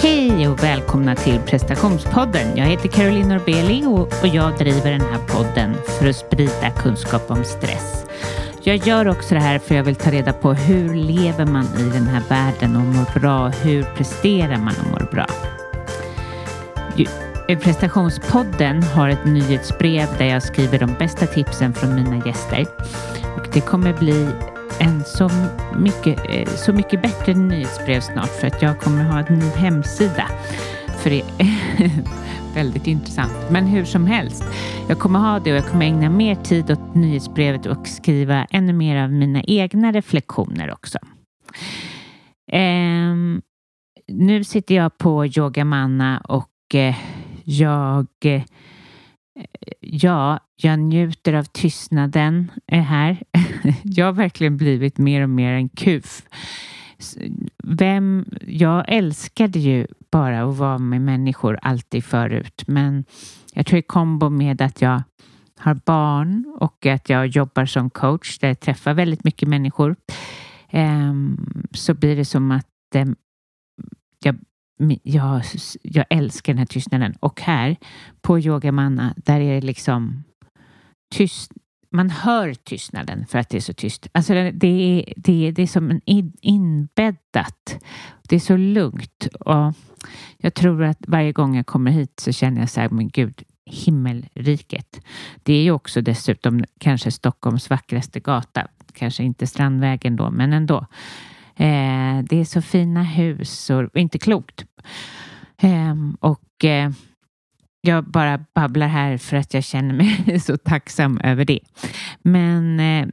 Hej och välkomna till prestationspodden. Jag heter Caroline Norbeli och jag driver den här podden för att sprida kunskap om stress. Jag gör också det här för jag vill ta reda på hur lever man i den här världen och mår bra? Hur presterar man och mår bra? Eh, prestationspodden har ett nyhetsbrev där jag skriver de bästa tipsen från mina gäster. Och det kommer bli en så mycket, eh, så mycket bättre nyhetsbrev snart för att jag kommer ha en ny hemsida. För det är väldigt intressant. Men hur som helst, jag kommer ha det och jag kommer ägna mer tid åt nyhetsbrevet och skriva ännu mer av mina egna reflektioner också. Um, nu sitter jag på Yogamanna och eh, jag eh, Ja, jag njuter av tystnaden eh, här. Jag har verkligen blivit mer och mer en kuf. Vem, jag älskade ju bara att vara med människor alltid förut, men jag tror i kombo med att jag har barn och att jag jobbar som coach där jag träffar väldigt mycket människor ehm, så blir det som att ehm, jag jag, jag älskar den här tystnaden. Och här på Yogamanna, där är det liksom tyst. Man hör tystnaden för att det är så tyst. Alltså det är, det är, det är som en inbäddat. Det är så lugnt. Och jag tror att varje gång jag kommer hit så känner jag så här, men gud, himmelriket. Det är ju också dessutom kanske Stockholms vackraste gata. Kanske inte Strandvägen då, men ändå. Eh, det är så fina hus och inte klokt. Eh, och eh, jag bara babblar här för att jag känner mig så tacksam över det. Men eh,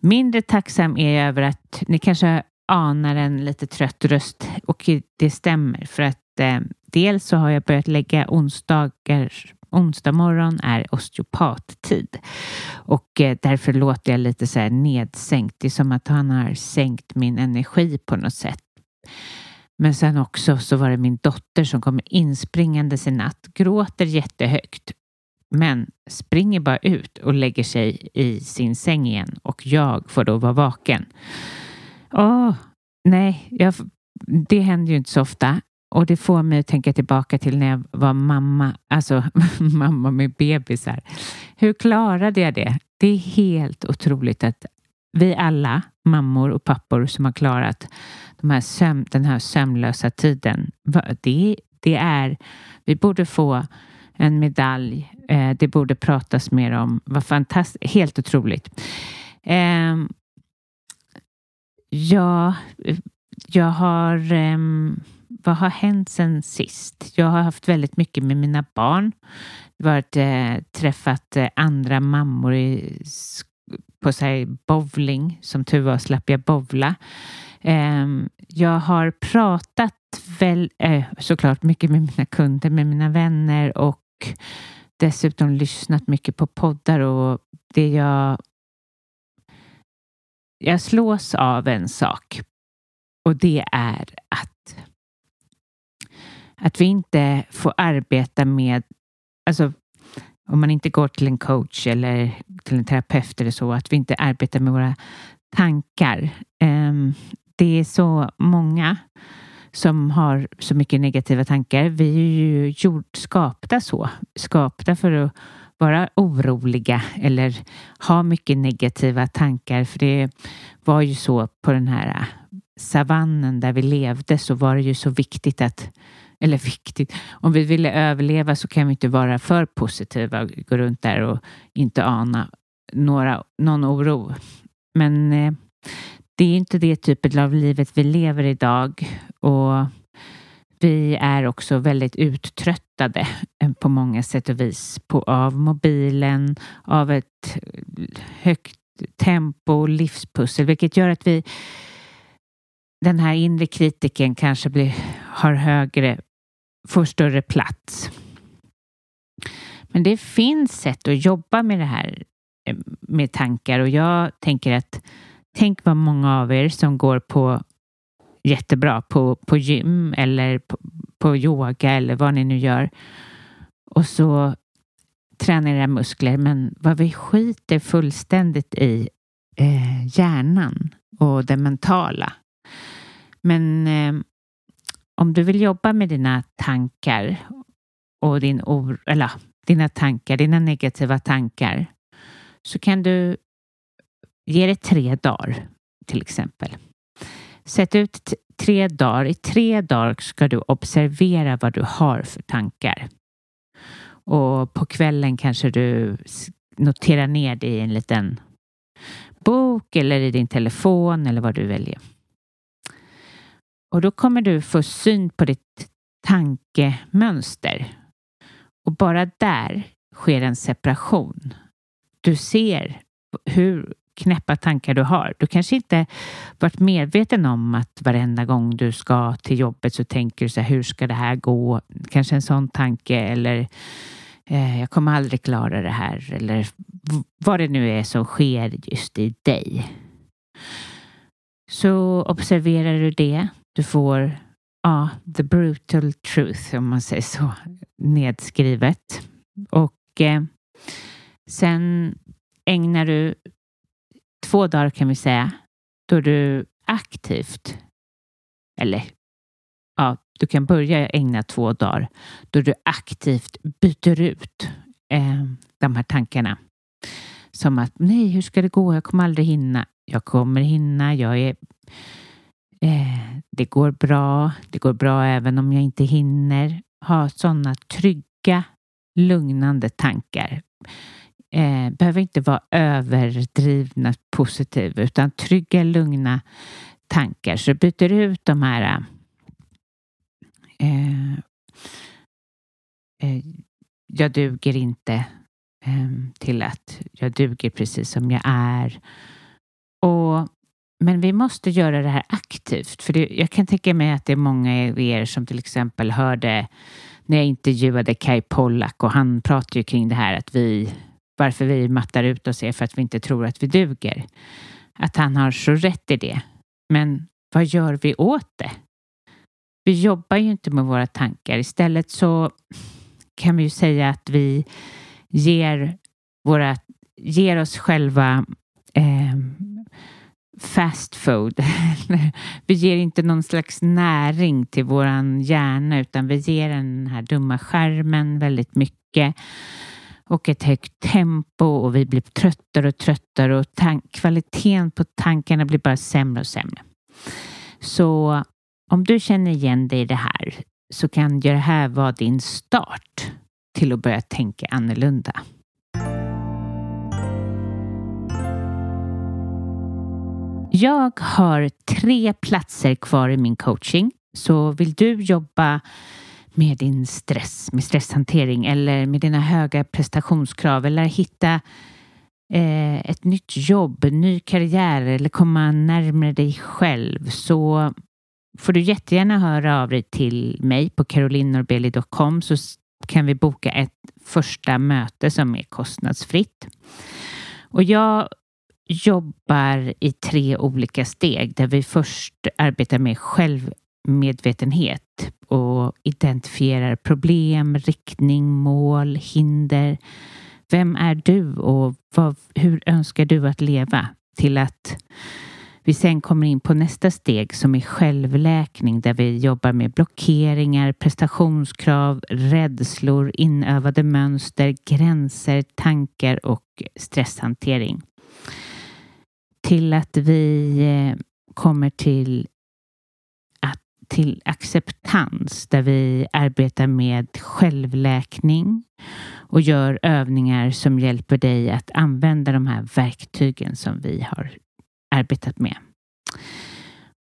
mindre tacksam är jag över att ni kanske anar en lite trött röst och det stämmer för att eh, dels så har jag börjat lägga onsdagar onsdag morgon är osteopattid och eh, därför låter jag lite så här nedsänkt. Det är som att han har sänkt min energi på något sätt. Men sen också så var det min dotter som kommer inspringandes i natt, gråter jättehögt, men springer bara ut och lägger sig i sin säng igen och jag får då vara vaken. Åh, nej, jag, det händer ju inte så ofta. Och det får mig att tänka tillbaka till när jag var mamma, alltså mamma med bebisar. Hur klarade jag det? Det är helt otroligt att vi alla, mammor och pappor som har klarat de här söm, den här sömnlösa tiden, det, det är, vi borde få en medalj. Eh, det borde pratas mer om. Vad fantastiskt, helt otroligt. Ehm, eh, ja, jag har eh, vad har hänt sen sist? Jag har haft väldigt mycket med mina barn. Varit, eh, träffat eh, andra mammor i, på sig, bowling. Som tur var slapp jag bowla. Eh, jag har pratat väl, eh, såklart mycket med mina kunder, med mina vänner och dessutom lyssnat mycket på poddar och det jag jag slås av en sak och det är att att vi inte får arbeta med, alltså om man inte går till en coach eller till en terapeut eller så, att vi inte arbetar med våra tankar. Ehm, det är så många som har så mycket negativa tankar. Vi är ju gjort, skapta så, skapta för att vara oroliga eller ha mycket negativa tankar. För det var ju så på den här savannen där vi levde så var det ju så viktigt att eller viktigt, om vi ville överleva så kan vi inte vara för positiva och gå runt där och inte ana några, någon oro. Men eh, det är inte det typet av livet vi lever idag. Och vi är också väldigt uttröttade eh, på många sätt och vis. På, av mobilen, av ett högt tempo, livspussel, vilket gör att vi den här inre kritiken kanske blir, har högre får större plats. Men det finns sätt att jobba med det här eh, med tankar och jag tänker att tänk vad många av er som går på jättebra på, på gym eller på, på yoga eller vad ni nu gör och så tränar era muskler men vad vi skiter fullständigt i eh, hjärnan och det mentala. Men eh, om du vill jobba med dina tankar och din or eller dina tankar, dina negativa tankar, så kan du ge det tre dagar till exempel. Sätt ut tre dagar. I tre dagar ska du observera vad du har för tankar. Och på kvällen kanske du noterar ner det i en liten bok eller i din telefon eller vad du väljer. Och då kommer du få syn på ditt tankemönster. Och bara där sker en separation. Du ser hur knäppa tankar du har. Du kanske inte varit medveten om att varenda gång du ska till jobbet så tänker du så här, hur ska det här gå? Kanske en sån tanke eller eh, jag kommer aldrig klara det här eller vad det nu är som sker just i dig. Så observerar du det. Du får ja, the brutal truth om man säger så nedskrivet. Och eh, sen ägnar du två dagar kan vi säga då du aktivt eller ja, du kan börja ägna två dagar då du aktivt byter ut eh, de här tankarna. Som att nej, hur ska det gå? Jag kommer aldrig hinna. Jag kommer hinna. Jag är eh, det går bra. Det går bra även om jag inte hinner. Ha sådana trygga, lugnande tankar. Eh, behöver inte vara överdrivna positiva utan trygga, lugna tankar. Så byter ut de här eh, eh, jag duger inte eh, till att jag duger precis som jag är. Och, men vi måste göra det här aktivt. För det, jag kan tänka mig att det är många av er som till exempel hörde när jag intervjuade Kai Pollak och han pratade ju kring det här att vi varför vi mattar ut oss är för att vi inte tror att vi duger. Att han har så rätt i det. Men vad gör vi åt det? Vi jobbar ju inte med våra tankar. Istället så kan vi ju säga att vi ger, våra, ger oss själva eh, fast food. vi ger inte någon slags näring till våran hjärna utan vi ger den här dumma skärmen väldigt mycket och ett högt tempo och vi blir tröttare och tröttare och kvaliteten på tankarna blir bara sämre och sämre. Så om du känner igen dig i det här så kan det här vara din start till att börja tänka annorlunda. Jag har tre platser kvar i min coaching. Så vill du jobba med din stress, med stresshantering eller med dina höga prestationskrav eller hitta eh, ett nytt jobb, ny karriär eller komma närmare dig själv så får du jättegärna höra av dig till mig på carolinorbeli.com så kan vi boka ett första möte som är kostnadsfritt. Och jag jobbar i tre olika steg där vi först arbetar med självmedvetenhet och identifierar problem, riktning, mål, hinder. Vem är du och vad, hur önskar du att leva? Till att vi sen kommer in på nästa steg som är självläkning där vi jobbar med blockeringar, prestationskrav, rädslor, inövade mönster, gränser, tankar och stresshantering. Till att vi eh, kommer till till acceptans där vi arbetar med självläkning och gör övningar som hjälper dig att använda de här verktygen som vi har arbetat med.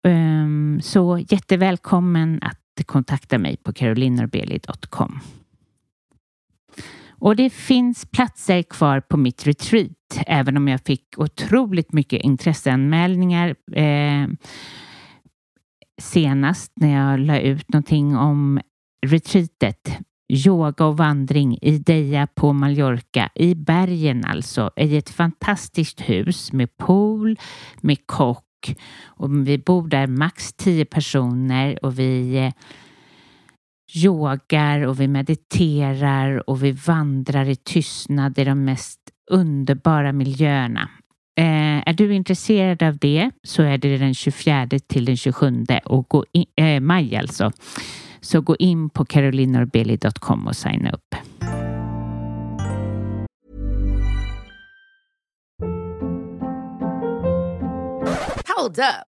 Ehm, så jättevälkommen att kontakta mig på carolinorbeli.com. Och det finns platser kvar på mitt retreat, även om jag fick otroligt mycket intresseanmälningar. Eh, senast när jag la ut någonting om retreatet yoga och vandring i Deja på Mallorca, i bergen alltså, i ett fantastiskt hus med pool, med kock och vi bor där max tio personer och vi eh, yogar och vi mediterar och vi vandrar i tystnad i de mest underbara miljöerna. Eh, är du intresserad av det så är det den 24 till den 27 och gå in, eh, maj alltså. Så gå in på carolinorbeli.com och signa upp. Hold up.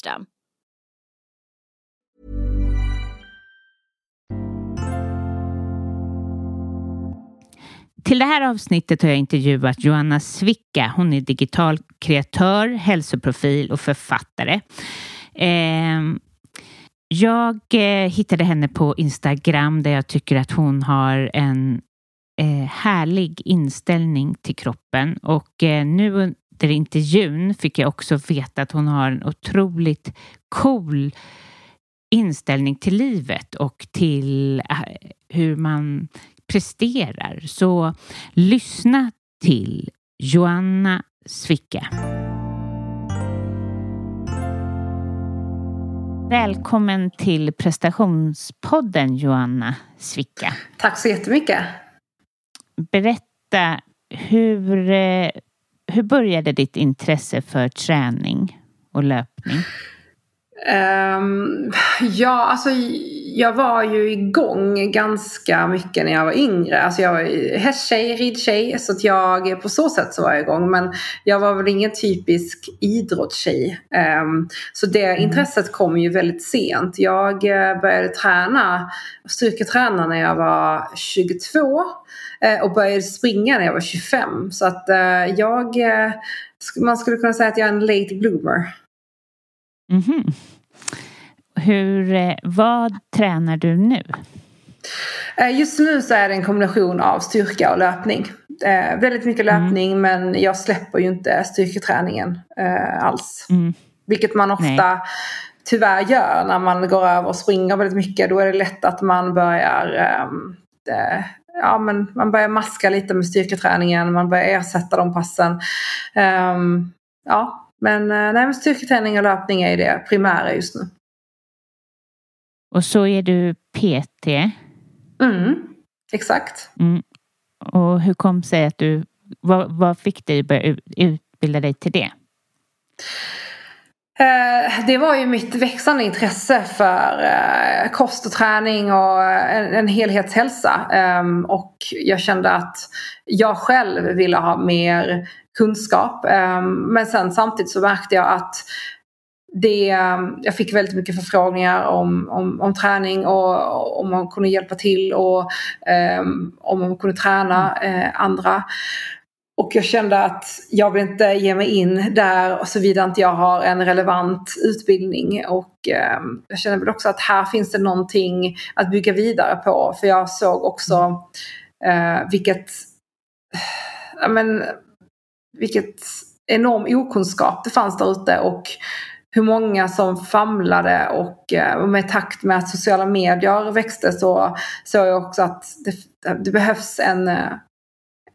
Till det här avsnittet har jag intervjuat Joanna Svicka. Hon är digital kreatör, hälsoprofil och författare. Eh, jag eh, hittade henne på Instagram där jag tycker att hon har en eh, härlig inställning till kroppen och eh, nu under intervjun fick jag också veta att hon har en otroligt cool inställning till livet och till eh, hur man presterar. Så lyssna till Joanna Svicka. Välkommen till prestationspodden Joanna Svicka. Tack så jättemycket. Berätta, hur, eh, hur började ditt intresse för träning och löpning? Um, ja, alltså jag var ju igång ganska mycket när jag var yngre. Alltså jag var hästtjej, ridtjej. Så att jag, på så sätt så var jag igång. Men jag var väl ingen typisk idrottstjej. Um, så det mm. intresset kom ju väldigt sent. Jag uh, började träna, styrketräna när jag var 22. Uh, och började springa när jag var 25. Så att uh, jag, man skulle kunna säga att jag är en late bloomer. Mm -hmm. Hur, eh, vad tränar du nu? Eh, just nu så är det en kombination av styrka och löpning. Eh, väldigt mycket mm. löpning mm. men jag släpper ju inte styrketräningen eh, alls. Mm. Vilket man ofta Nej. tyvärr gör när man går över och springer väldigt mycket. Då är det lätt att man börjar eh, ja, men man börjar maska lite med styrketräningen, man börjar ersätta de passen. Um, ja, men, nej, men styrketräning och löpning är det primära just nu. Och så är du PT. Mm, exakt. Mm. Och hur kom det sig att du, vad, vad fick dig att börja utbilda dig till det? Eh, det var ju mitt växande intresse för eh, kost och träning och eh, en, helhetshälsa. Ehm, och jag kände att jag själv ville ha mer kunskap. Ehm, men sen samtidigt så märkte jag att det, jag fick väldigt mycket förfrågningar om, om, om träning och om man kunde hjälpa till och ehm, om man kunde träna andra. Och jag kände att jag vill inte ge mig in där såvida inte jag har en relevant utbildning. Och eh, jag känner väl också att här finns det någonting att bygga vidare på. För jag såg också eh, vilket, eh, men, vilket enorm okunskap det fanns där ute. Och hur många som famlade och eh, med takt med att sociala medier växte så såg jag också att det, det behövs en eh,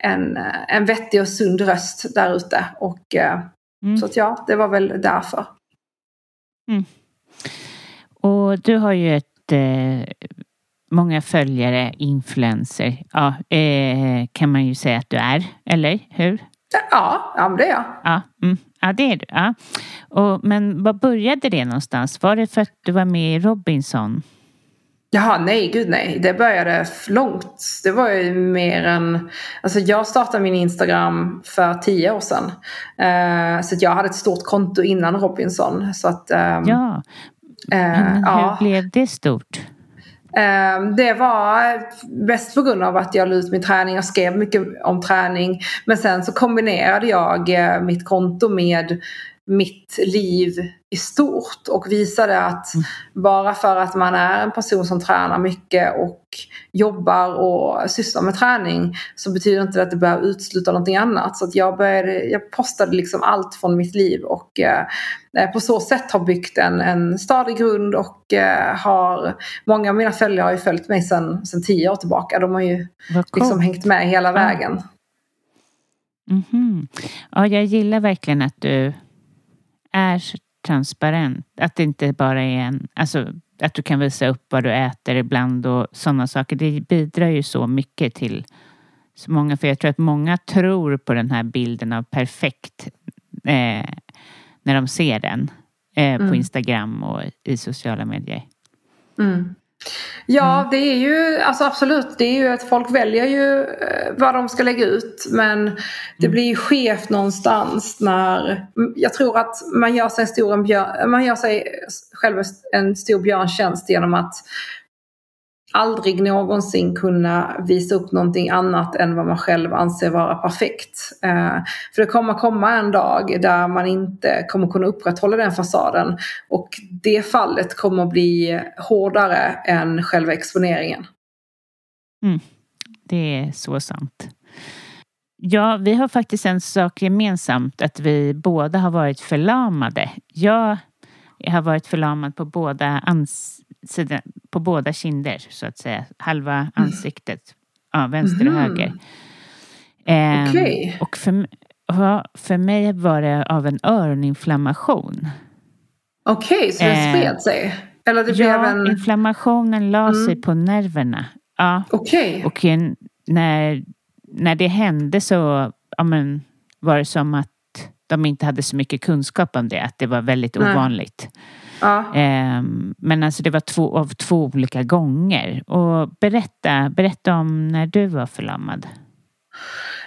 en, en vettig och sund röst där ute. Och, eh, mm. Så att ja, det var väl därför. Mm. Och du har ju ett eh, många följare, influencer. Ja, eh, kan man ju säga att du är, eller hur? Ja, ja det är jag. Ja, mm, ja det är du. Ja. Och, men var började det någonstans? Var det för att du var med i Robinson? Jaha, nej, gud nej. Det började långt. Det var ju mer än... Alltså jag startade min Instagram för tio år sedan. Uh, så jag hade ett stort konto innan Robinson. Så att, um, ja, men uh, hur ja. blev det stort? Ehm, det var bäst på grund av att jag la ut min träning. Jag skrev mycket om träning. Men sen så kombinerade jag eh, mitt konto med mitt liv i stort och visade att mm. bara för att man är en person som tränar mycket och jobbar och sysslar med träning så betyder inte det att det behöver utesluta någonting annat. Så att jag, började, jag postade liksom allt från mitt liv och eh, på så sätt har byggt en, en stadig grund och eh, har många av mina följare har ju följt mig sedan tio år tillbaka. De har ju liksom hängt med hela vägen. Mm -hmm. Ja, jag gillar verkligen att du är transparent. Att det inte bara är en, alltså att du kan visa upp vad du äter ibland och sådana saker. Det bidrar ju så mycket till så många, för jag tror att många tror på den här bilden av perfekt eh, när de ser den eh, mm. på Instagram och i sociala medier. Mm. Ja, mm. det är ju alltså absolut. Det är ju att folk väljer ju eh, vad de ska lägga ut. Men det mm. blir ju skevt någonstans när jag tror att man gör sig, en stor björn, man gör sig själv en stor björntjänst genom att aldrig någonsin kunna visa upp någonting annat än vad man själv anser vara perfekt. Eh, för det kommer komma en dag där man inte kommer kunna upprätthålla den fasaden och det fallet kommer bli hårdare än själva exponeringen. Mm. Det är så sant. Ja, vi har faktiskt en sak gemensamt att vi båda har varit förlamade. Jag har varit förlamad på båda ans sidan, på båda kinder så att säga. Halva mm. ansiktet. Ja, vänster och mm. höger. Eh, okay. Och för, för mig var det av en öroninflammation. Okej, okay, så det eh, spred sig? Eller det ja, blev en... inflammationen la mm. sig på nerverna. Ja. Okej. Okay. Och när, när det hände så ja, men, var det som att de inte hade så mycket kunskap om det, att det var väldigt Nej. ovanligt. Ja. Ehm, men alltså det var två, av två olika gånger. Och berätta, berätta om när du var förlamad.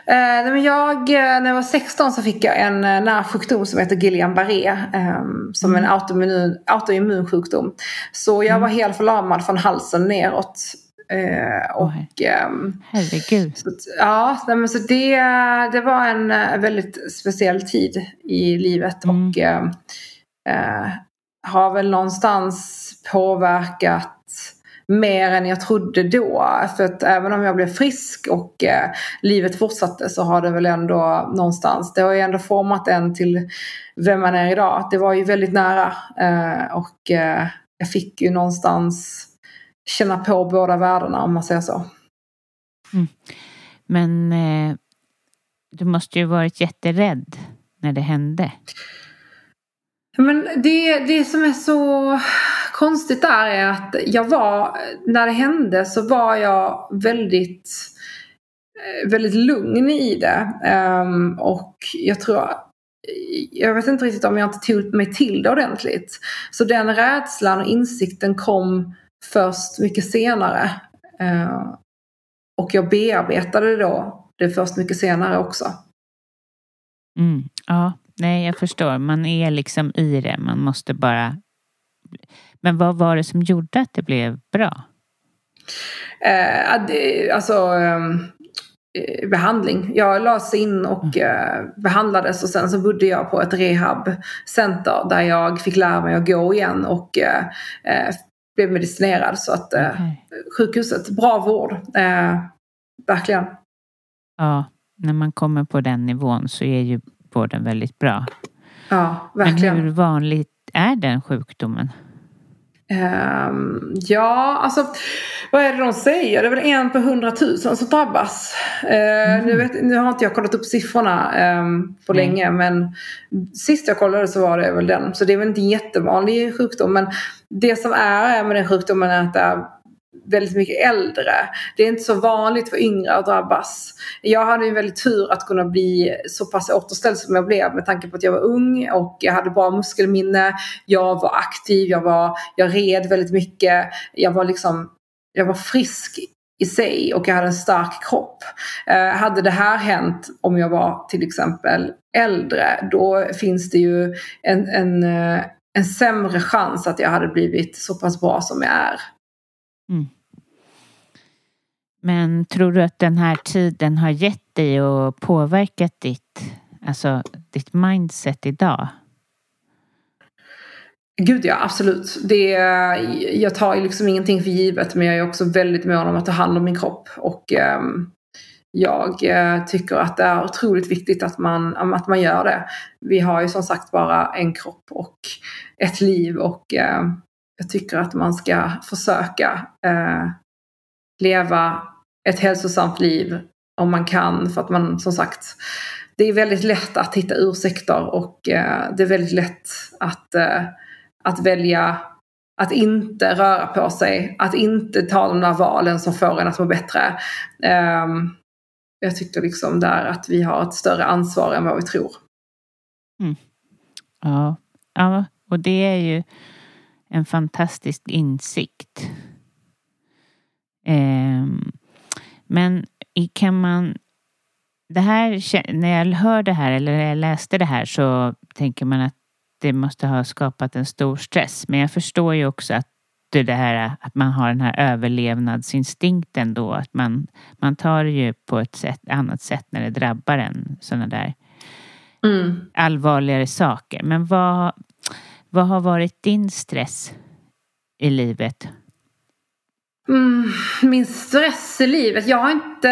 Eh, jag, eh, när jag var 16 så fick jag en eh, närsjukdom som heter Guillain-Barré. Eh, som mm. en autoimmun, autoimmun sjukdom. Så jag mm. var helt förlamad från halsen neråt. Eh, och, oh, herregud. Så, ja, men så det, det var en väldigt speciell tid i livet. Mm. Och har väl någonstans påverkat mer än jag trodde då. För att även om jag blev frisk och eh, livet fortsatte så har det väl ändå någonstans, det har ju ändå format en till vem man är idag. Det var ju väldigt nära eh, och eh, jag fick ju någonstans känna på båda världarna om man säger så. Mm. Men eh, du måste ju varit jätterädd när det hände. Men det, det som är så konstigt där är att jag var, när det hände så var jag väldigt, eh, väldigt lugn i det. Um, och jag tror, jag vet inte riktigt om jag inte tog mig till det ordentligt. Så den rädslan och insikten kom först mycket senare. Uh, och jag bearbetade då det först mycket senare också. Mm, ja, nej, jag förstår. Man är liksom i det. Man måste bara... Men vad var det som gjorde att det blev bra? Eh, det, alltså ehm, eh, behandling. Jag lades in och Mm. eh, behandlades och sen så bodde jag på ett rehabcenter där jag fick lära mig att gå igen och eh, eh, blev medicinerad. Så att eh, Okej. sjukhuset, bra vård. Verkligen. Ja, när man kommer på den nivån så är ju vården väldigt bra. Ja, Men verkligen. hur vanligt är den sjukdomen? Ehm, ja, alltså vad är det de säger? Det är väl en på hundratusen som drabbas. Eh, nu, vet, nu har inte jag kollat upp siffrorna ehm, på Nej. länge men sist jag kollade så var det väl den. Så det är väl inte en jättevanlig sjukdom men det som är med den sjukdomen är att det är väldigt mycket äldre. Det är inte så vanligt för yngre att drabbas. Jag hade ju väldigt tur att kunna bli så pass återställd som jag blev med tanke på att jag var ung och jag hade bra muskelminne. Jag var aktiv, jag, var, jag red väldigt mycket. Jag var liksom, jag var frisk i sig och jag hade en stark kropp. Eh, hade det här hänt om jag var till exempel äldre då finns det ju en, en, eh, en sämre chans att jag hade blivit så pass bra som jag är. Mm. Men tror du att den här tiden har gett dig och påverkat ditt, alltså ditt mindset idag? Gud ja, absolut. Det, jag tar ju liksom ingenting för givet men jag är också väldigt mån om att ta hand om min kropp. Och ehm, eh, jag tycker att det är otroligt viktigt att man, att man gör det. Vi har ju som sagt bara en kropp och ett liv och eh, jag tycker att man ska försöka eh, leva ett hälsosamt liv om man kan. För att man som sagt, det är väldigt lätt att hitta ursäkter och eh, det är väldigt lätt att, eh, att välja att inte röra på sig, att inte ta de där valen som får en att må bättre. Ehm, jag tycker liksom där att vi har ett större ansvar än vad vi tror. Mm. Ja, ja och det är ju en fantastisk insikt. Ehm, men kan man... Det här, när jag hör det här eller när jag läste det här så tänker man att det måste ha skapat en stor stress. Men jag förstår ju också att det det här att man har den här överlevnadsinstinkten då. Att man, man tar det ju på ett sätt, annat sätt när det drabbar en sådana där Mm. allvarligare saker. Men vad, vad har varit din stress i livet? Mm, min stress i livet. Jag har inte...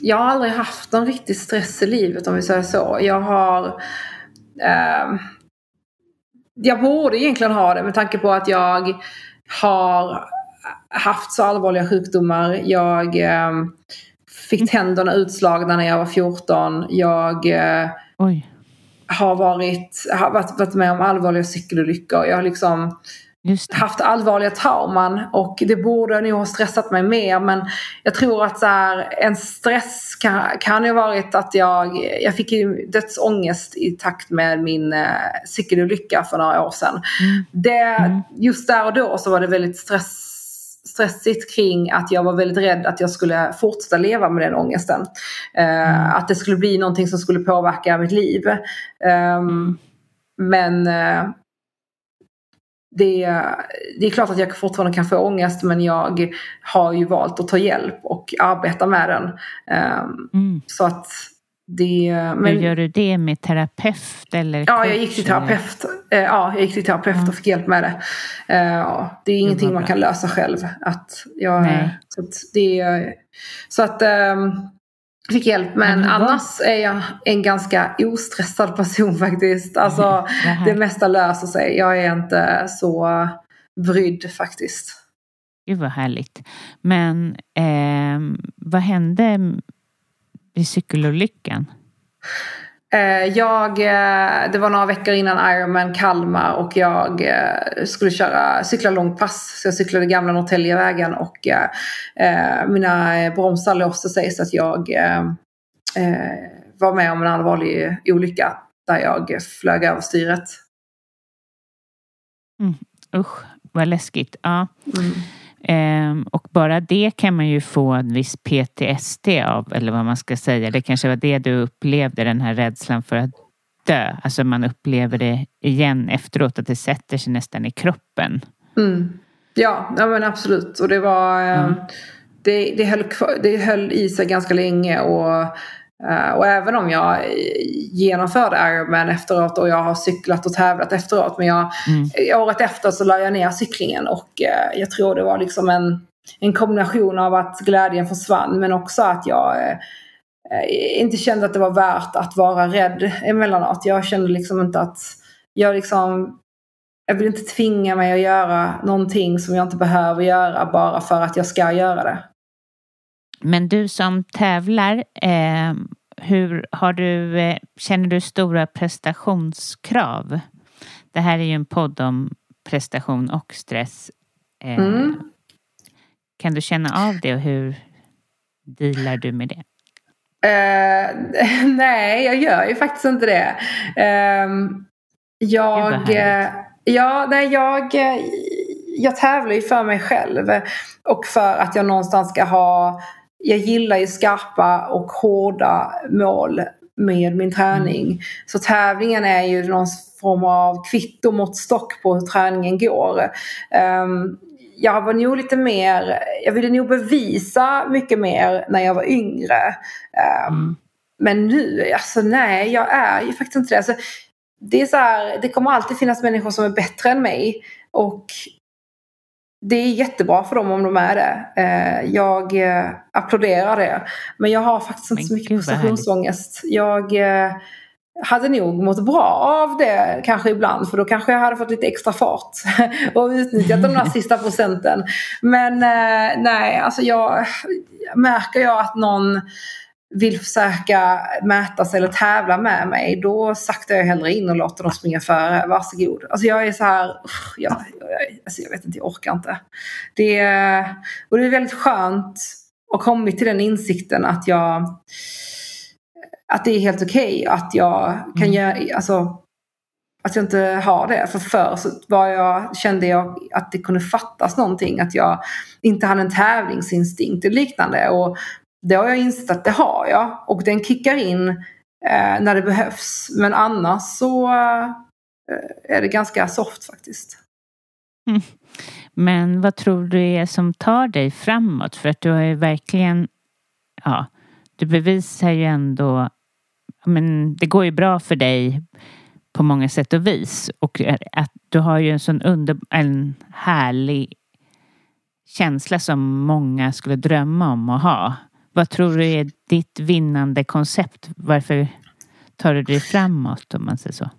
Jag har aldrig haft någon riktig stress i livet om vi säger så. Jag har... Eh, jag borde egentligen ha det med tanke på att jag har haft så allvarliga sjukdomar. Jag eh, fick tänderna utslagna när jag var 14. Jag eh, Oj, har varit, har varit, varit med om allvarliga cykelolyckor. Jag har liksom haft allvarliga trauman och det borde nog ha stressat mig mer men jag tror att så här, en stress kan, kan ha varit att jag, jag fick dödsångest i takt med min eh, cykelolycka för några år sedan. Mm. Det, Mm. Just där och då så var det väldigt stress, stressigt kring att jag var väldigt rädd att jag skulle fortsätta leva med den ångesten. Eh, Mm. Att det skulle bli någonting som skulle påverka mitt liv. Ehm. Men eh, det, det är klart att jag fortfarande kan få ångest men jag har ju valt att ta hjälp och arbeta med den. Ehm, Mm. Så att det... Hur Men, gör du det med terapeut eller ja, jag gick till eller? terapeut. Eh, Ja, jag gick till terapeut och fick hjälp med det. Eh, ja, Det är ingenting var man kan lösa själv. Att jag, Nej. Så att, det, så att jag fick hjälp. Men vad- annars är jag en ganska ostressad person faktiskt. Alltså, här- det mesta löser sig. Jag är inte så brydd faktiskt. Gud vad härligt. Men ehm, vad hände vid cykelolyckan? Eh, Jag, eh, det var några veckor innan Ironman Kalmar och jag eh, skulle köra, cykla långpass. Så jag cyklade gamla Norrtäljevägen och mina bromsar låste sig så att jag var med om en allvarlig olycka där jag flög över styret. Usch, vad läskigt. Ja. Mm. Ehm, och bara det kan man ju få en viss PTSD av, eller vad man ska säga. Det kanske var det du upplevde, den här rädslan för att dö. Alltså man upplever det igen efteråt, att det sätter sig nästan i kroppen. Mm. Ja, ja men absolut. Och det var... Mm. Det, det, höll, det höll i sig ganska länge och och även om jag genomförde Ironman efteråt och jag har cyklat och tävlat efteråt. Men jag, mm. året efter så la jag ner cyklingen och uh, jag tror det var liksom en, en kombination av att glädjen försvann men också att jag inte kände att det var värt att vara rädd emellanåt. Jag kände liksom inte att jag liksom jag vill inte tvinga mig att göra någonting som jag inte behöver göra bara för att jag ska göra det. Men du som tävlar, eh, hur har du, eh, känner du stora prestationskrav? Det här är ju en podd om prestation och stress. Eh, mm. Kan du känna av det och hur dealar du med det? Uh, nej, jag gör ju faktiskt inte det. Uh, jag, ja, nej, jag, jag tävlar ju för mig själv och för att jag någonstans ska ha jag gillar ju skarpa och hårda mål med min träning. Mm. Så tävlingen är ju någon form av kvitto mot stock på hur träningen går. Um, jag var nog lite mer, jag ville nog bevisa mycket mer när jag var yngre. Um, mm. Men nu, alltså nej, jag är ju faktiskt inte det. Alltså, det, är så här, det kommer alltid finnas människor som är bättre än mig. Och det är jättebra för dem om de är det. Eh, jag eh, applåderar det. Men jag har faktiskt inte så mycket prestationsångest. Jag eh, hade nog mått bra av det kanske ibland för då kanske jag hade fått lite extra fart och utnyttjat de där sista procenten. Men nej, alltså jag märker jag att någon vill försöka mäta sig eller tävla med mig, då saktar jag hellre in och låter dem springa före. Varsågod. Alltså jag är så här, jag, jag, alltså jag vet inte, jag orkar inte. Det och det är väldigt skönt att kommit till den insikten att jag att det är helt okej okay, att jag kan mm. göra, alltså att jag inte har det. För förr så var jag, kände jag att det kunde fattas någonting. Att jag inte hade en tävlingsinstinkt och liknande. Och det har jag insett att det har jag. Och den kickar in eh, när det behövs. Men annars så eh, är det ganska soft faktiskt. Mm. Men vad tror du är som tar dig framåt? För att du har ju verkligen, ja, du bevisar ju ändå, men det går ju bra för dig på många sätt och vis. Och att du har ju en sån under, en härlig känsla som många skulle drömma om att ha. Vad tror du är ditt vinnande koncept? Varför tar du dig framåt om man säger så?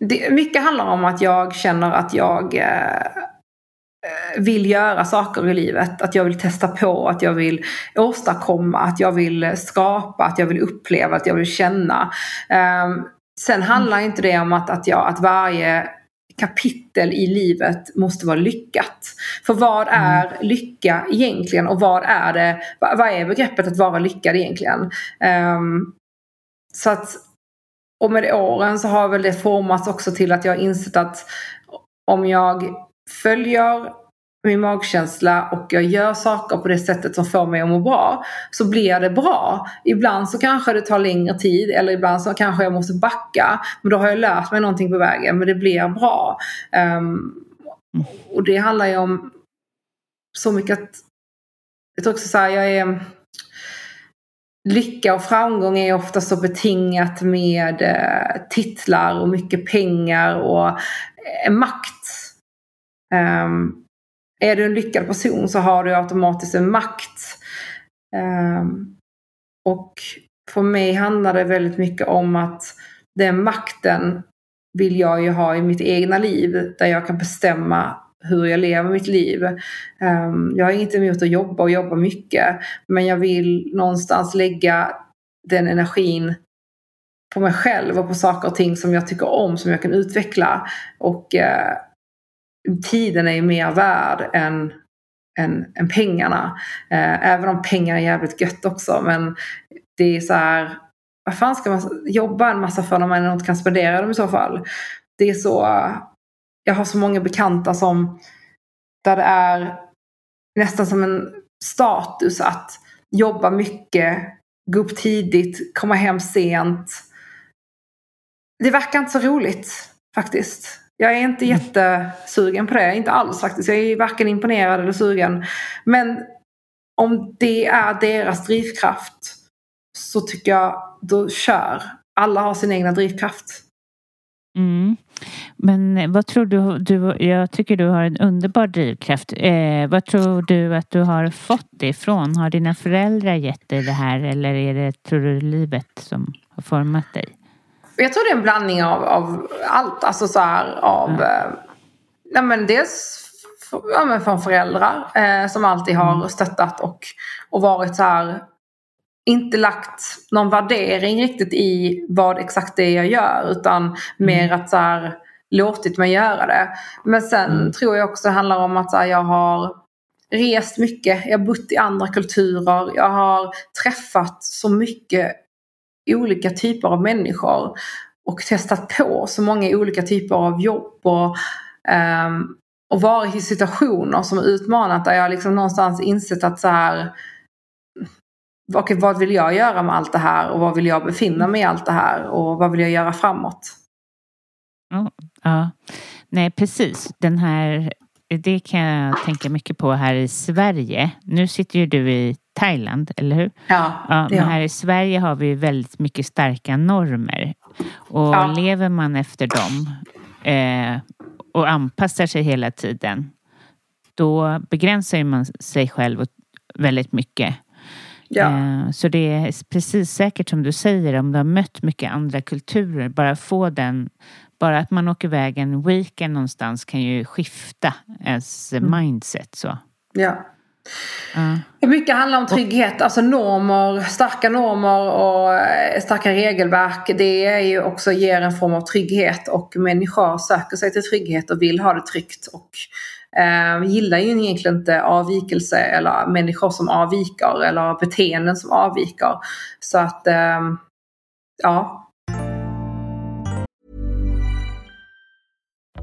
Det, mycket handlar om att jag känner att jag eh, eh, vill göra saker i livet. Att jag vill testa på, att jag vill åstadkomma, att jag vill skapa, att jag vill uppleva, att jag vill känna. Um, sen handlar inte det om att, att, jag, att varje kapitel i livet måste vara lyckat. För vad mm. är mm. lycka egentligen och vad är det, vad är begreppet att vara lyckad egentligen? Um, så att, och med åren så har väl det formats också till att jag har insett att om jag följer min magkänsla och jag gör saker på det sättet som får mig att må bra så blir det bra. Ibland så kanske det tar längre tid eller ibland så kanske jag måste backa. Men då har jag lärt mig någonting på vägen men det blir bra. Um, och det handlar ju om så mycket att jag tror också så här, jag är Lycka och framgång är ofta så betingat med eh, titlar och mycket pengar och eh, makt. Um, är du en lyckad person så har du automatiskt en makt. Ehm, och för mig handlar det väldigt mycket om att den makten vill jag ju ha i mitt egna liv där jag kan bestämma hur jag lever mitt liv. Ehm, jag har inget emot att jobba och jobba mycket men jag vill någonstans lägga den energin på mig själv och på saker och ting som jag tycker om som jag kan utveckla. Och eh, tiden är ju mer värd än, än, än pengarna. Eh, även om pengar är jävligt gött också. Men det är så här, vad fan ska man jobba en massa för när man inte kan spendera dem i så fall? Det är så, jag har så många bekanta som där det är nästan som en status att jobba mycket, gå upp tidigt, komma hem sent. Det verkar inte så roligt faktiskt. Jag är inte jättesugen på det. Inte alls faktiskt. Jag är varken imponerad eller sugen. Men om det är deras drivkraft så tycker jag, då kör. Alla har sin egna drivkraft. Mm. Men vad tror du, du, jag tycker du har en underbar drivkraft. Eh, vad tror du att du har fått det ifrån? Har dina föräldrar gett dig det här eller är det, tror du, livet som har format dig? Jag tror det är en blandning av, av allt. Alltså så här, av... Mm. Eh, ja, men dels ja, men från föräldrar eh, som alltid har mm. stöttat och, och varit så här inte lagt någon värdering riktigt i vad exakt det är jag gör utan mm. mer att så här, låtit mig göra det. Men sen mm. tror jag också det handlar om att så här, jag har rest mycket, jag har bott i andra kulturer, jag har träffat så mycket olika typer av människor och testat på så många olika typer av jobb och, um, och varit i situationer som utmanat där jag liksom någonstans insett att så här okay, vad vill jag göra med allt det här och vad vill jag befinna mig i allt det här och vad vill jag göra framåt? Oh, ja. nej precis. Den här, det kan jag tänka mycket på här i Sverige. Nu sitter ju du i Thailand, eller hur? Ja. ja men här i Sverige har vi väldigt mycket starka normer. Och ja. lever man efter dem eh, och anpassar sig hela tiden då begränsar man sig själv väldigt mycket. Ja. Eh, så det är precis säkert som du säger, om du har mött mycket andra kulturer, bara få den bara att man åker iväg en weekend någonstans kan ju skifta ens mm. mindset. Så. Ja. Mm. Mycket handlar om trygghet, alltså normer, starka normer och eh, starka regelverk. Det är ju också ger en form av trygghet och människor söker sig till trygghet och vill ha det tryggt. Och eh, gillar ju egentligen inte avvikelse eller människor som avviker eller beteenden som avviker. Så att eh, ja.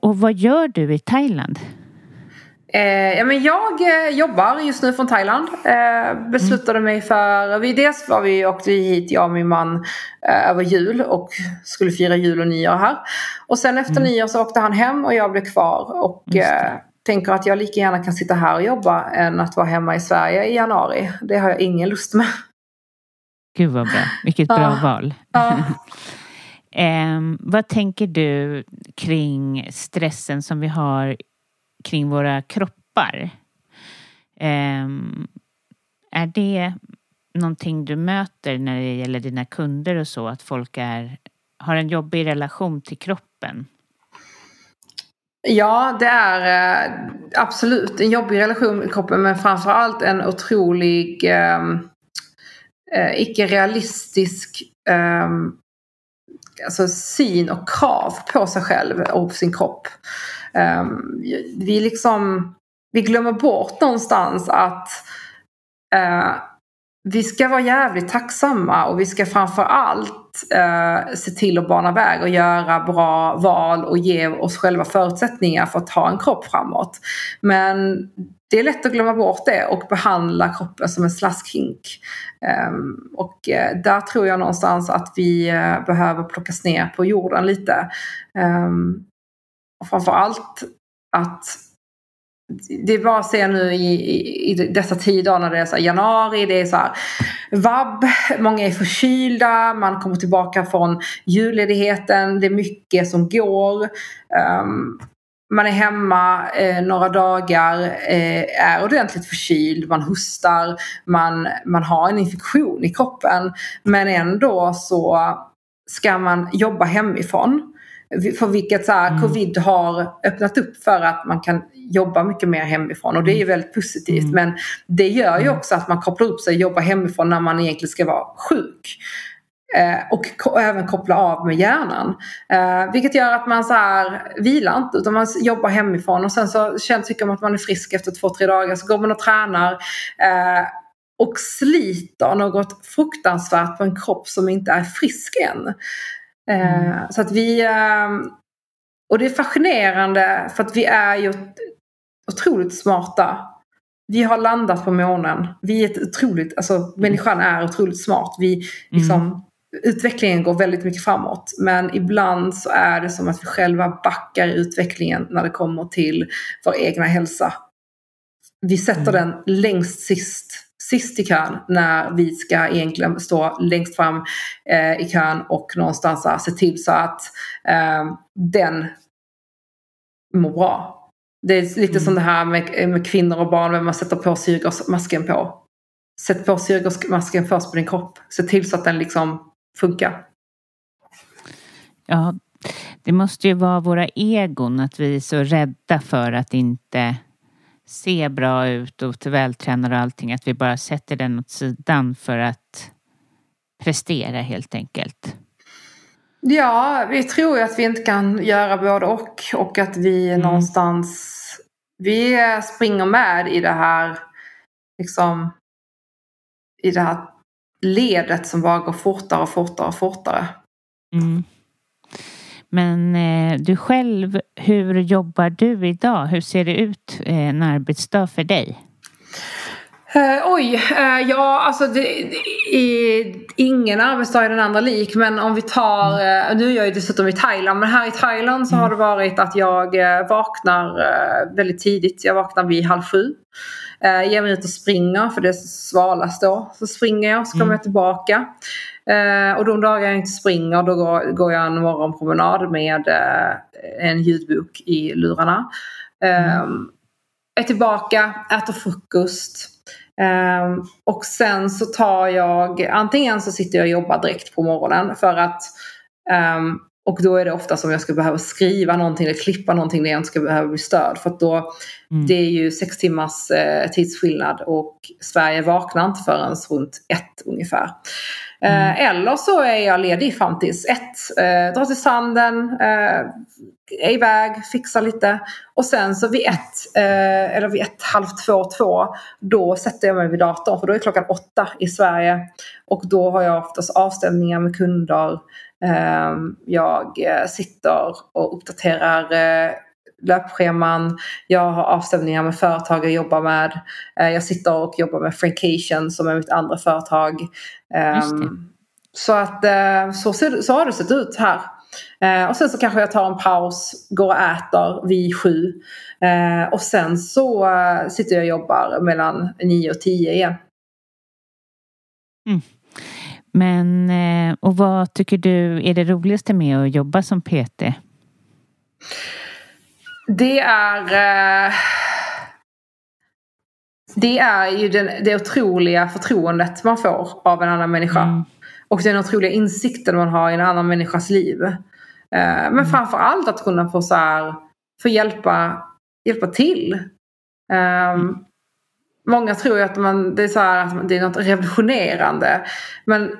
Och vad gör du i Thailand? Eh, ja, men jag eh, jobbar just nu från Thailand. Eh, beslutade mm. mig för, vi, dels var vi, åkte vi hit, jag och min man, eh, över jul och skulle fira jul och nyår här. Och sen efter mm. nyår så åkte han hem och jag blev kvar. Och eh, tänker att jag lika gärna kan sitta här och jobba än att vara hemma i Sverige i januari. Det har jag ingen lust med. Gud vad bra, vilket bra val. Eh, vad tänker du kring stressen som vi har kring våra kroppar? Eh, är det någonting du möter när det gäller dina kunder och så? Att folk är, har en jobbig relation till kroppen? Ja, det är eh, absolut en jobbig relation med kroppen men framförallt en otrolig ehm, eh, icke-realistisk eh, alltså, syn och krav på sig själv och sin kropp. Um, vi liksom vi glömmer bort någonstans att uh, vi ska vara jävligt tacksamma och vi ska framför allt eh, se till att bana väg och göra bra val och ge oss själva förutsättningar för att ha en kropp framåt. Men det är lätt att glömma bort det och behandla kroppen som en slaskhink. Ehm, och eh, där tror jag någonstans att vi eh, behöver plockas ner på jorden lite. Ehm, och framförallt att det är bara att se nu i, i, i, dessa tider när det är så januari, det är så här vabb, många är förkylda, man kommer tillbaka från julledigheten, det är mycket som går. Um, man är hemma eh, några dagar, eh, är ordentligt förkyld, man hostar, man, man har en infektion i kroppen. Men ändå så ska man jobba hemifrån. För vilket så här, mm. covid har öppnat upp för att man kan jobba mycket mer hemifrån och det är ju väldigt positivt. Mm. Men det gör ju mm. också att man kopplar upp sig och jobbar hemifrån när man egentligen ska vara sjuk. Eh, och även koppla av med hjärnan. Eh, vilket gör att man så här vilar inte utan man jobbar hemifrån och sen så känns, tycker man att man är frisk efter två, tre dagar. Så går man och tränar eh, och sliter något fruktansvärt på en kropp som inte är frisk än. Mm. Så att vi... Och det är fascinerande för att vi är ju otroligt smarta. Vi har landat på månen. Vi är ett otroligt, alltså människan är otroligt smart. Vi liksom mm utvecklingen går väldigt mycket framåt. Men ibland så är det som att vi själva backar i utvecklingen när det kommer till vår egna hälsa. Vi sätter mm. den längst sist, sist i kön när vi ska egentligen stå längst fram eh, i kön och någonstans se till så att eh, den mår bra. Det är lite mm. som det här med, med kvinnor och barn, vem man sätter på syrgasmasken på. Sätt på syrgasmasken först på din kropp. Se till så att den liksom funka. Ja, det måste ju vara våra egon, att vi är så rädda för att inte se bra ut och vältränade och allting, att vi bara sätter den åt sidan för att prestera helt enkelt. Ja, vi tror ju att vi inte kan göra både och och att vi mm. någonstans vi springer med i det här liksom i det här ledet som bara går fortare och fortare och fortare. Mm. Men eh, du själv, hur jobbar du idag? Hur ser det ut eh, en arbetsdag för dig? Uh, oj, uh, ja alltså det, det, ingen arbetsdag är den andra lik men om vi tar, uh, nu är jag ju dessutom i Thailand men här i Thailand så mm. har det varit att jag vaknar väldigt tidigt. Jag vaknar vid halv sju. Eh, ger mig ut och springer för det är svalast då. Så springer jag så kommer mm. jag tillbaka. Eh, och de dagar jag inte springer då går, går jag en morgonpromenad med eh, en ljudbok i lurarna. Mm. Är tillbaka, äter frukost. Um, och sen så tar jag, antingen så sitter jag och jobbar direkt på morgonen för att um, och då är det ofta som jag ska behöva skriva någonting eller klippa någonting där jag inte ska behöva bli störd. För att då, mm. det är ju sex timmars eh, tidsskillnad och Sverige vaknar inte förrän runt ett ungefär. Eh, mm. Eh, eller så är jag ledig fram tills ett. Eh, drar till sanden, eh, är iväg, fixar lite. Och sen så vid ett, eh, eller vid ett, halv två, två, då sätter jag mig vid datorn. För då är klockan åtta i Sverige. Och då har jag oftast avstämningar med kunder. Ehm, jag eh, sitter och uppdaterar eh, löpscheman. Jag har avstämningar med företag jag jobbar med. Eh, jag sitter och jobbar med Frankation som är mitt andra företag. Ehm, så att så, ser, så har det sett ut här. Och sen så kanske jag tar en paus, går och äter vid sju. Och sen så sitter jag och jobbar mellan nio och tio igen. Mm. Men, eh, och vad tycker du är det roligaste med att jobba som PT? Det är eh, Det är ju den, det otroliga förtroendet man får av en annan människa. Mm. Och den otroliga insikten man har i en annan människas liv. Eh, men mm. framför allt att kunna få, så här, få hjälpa, hjälpa till. Um. Många tror ju att man, det, är så här, det är något revolutionerande. Men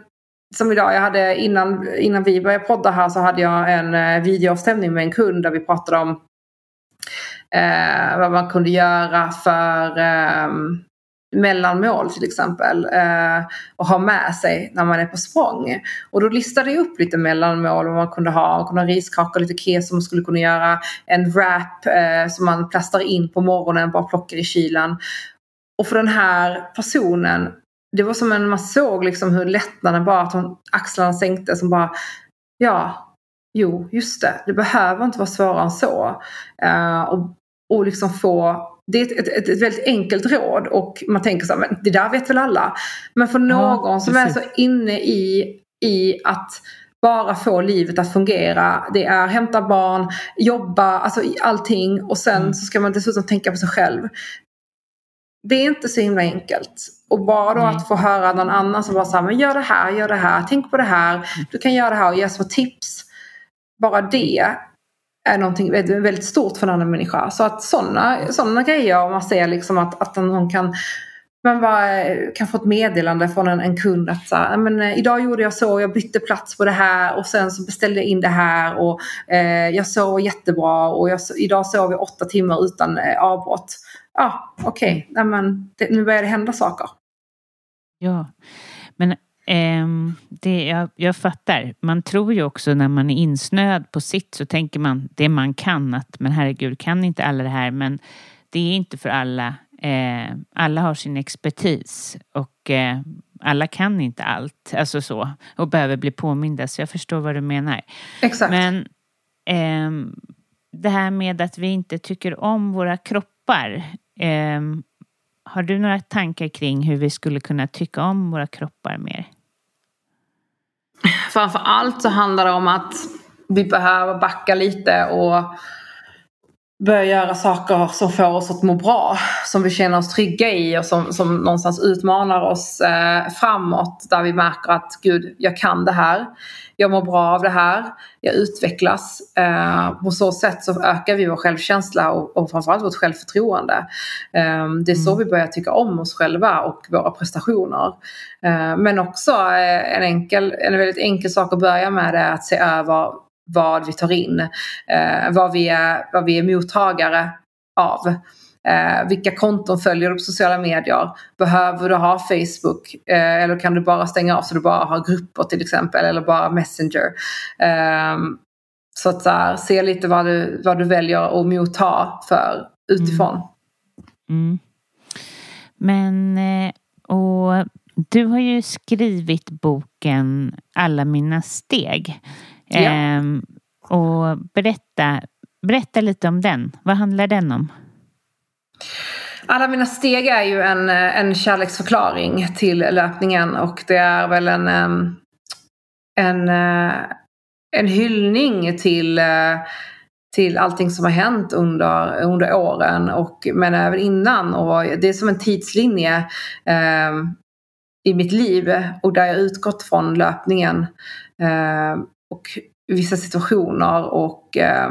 som idag, jag hade innan, innan vi började podda här så hade jag en eh, videoavstämning med en kund där vi pratade om eh, vad man kunde göra för eh, mellanmål till exempel eh, och ha med sig när man är på språng. Och då listade jag upp lite mellanmål vad man kunde ha. Man kunde ha riskakor, lite keso man skulle kunna göra. En wrap eh, som man plastar in på morgonen, bara plockar i kylen. Och för den här personen, det var som en, man såg liksom hur lättnaden bara, att hon, axlarna sänkte som bara, ja, jo, just det, det behöver inte vara svårare än så. Eh, och, och liksom få det är ett, ett, ett, väldigt enkelt råd och man tänker så här, men det där vet väl alla. Men för någon ja, som är så inne i, i att bara få livet att fungera. Det är hämta barn, jobba, alltså allting och sen mm. så ska man dessutom tänka på sig själv. Det är inte så himla enkelt. Och bara då mm. att få höra någon annan som bara säger men gör det här, gör det här, tänk på det här. Du kan göra det här och ge små tips. Bara det är någonting väldigt stort för en annan människa. Så att sådana såna grejer, om man ser liksom att, att någon kan man bara eh, kan få ett meddelande från en, en kund att så här, men, eh, idag gjorde jag så, jag bytte plats på det här och sen så beställde jag in det här och eh, jag sov jättebra och jag, idag sov jag åtta timmar utan eh, avbrott. Ja, okej, okay. nu börjar det hända saker. Ja, men Um, det, jag, jag fattar. Man tror ju också när man är insnöad på sitt så tänker man det man kan att men herregud kan inte alla det här men det är inte för alla. Uh, alla har sin expertis och uh, alla kan inte allt, alltså så och behöver bli påminda så jag förstår vad du menar. Exakt. Men um, det här med att vi inte tycker om våra kroppar um, har du några tankar kring hur vi skulle kunna tycka om våra kroppar mer? Framför allt så handlar det om att vi behöver backa lite och börja göra saker som får oss att må bra. Som vi känner oss trygga i och som, som någonstans utmanar oss eh, framåt. Där vi märker att gud, jag kan det här. Jag mår bra av det här. Jag utvecklas. Eh, på så sätt så ökar vi vår självkänsla och, och framförallt vårt självförtroende. Eh, det är så mm. vi börjar tycka om oss själva och våra prestationer. Eh, men också eh, en, enkel, en väldigt enkel sak att börja med är att se över vad vi tar in, eh, vad, vi är, vad vi är mottagare av. Eh, vilka konton följer du på sociala medier? Behöver du ha Facebook? Eh, eller kan du bara stänga av så du bara har grupper till exempel eller bara Messenger? Eh, så att så här, se lite vad du, vad du väljer att motta för utifrån. Mm. Mm. Men eh, och du har ju skrivit boken Alla mina steg. Ja. Ehm, och berätta, berätta lite om den. Vad handlar den om? Alla mina steg är ju en, en kärleksförklaring till löpningen och det är väl en, en, en hyllning till, till allting som har hänt under, under åren och, men även innan. Och det är som en tidslinje eh, i mitt liv och där jag utgått från löpningen. Eh, och vissa situationer och eh,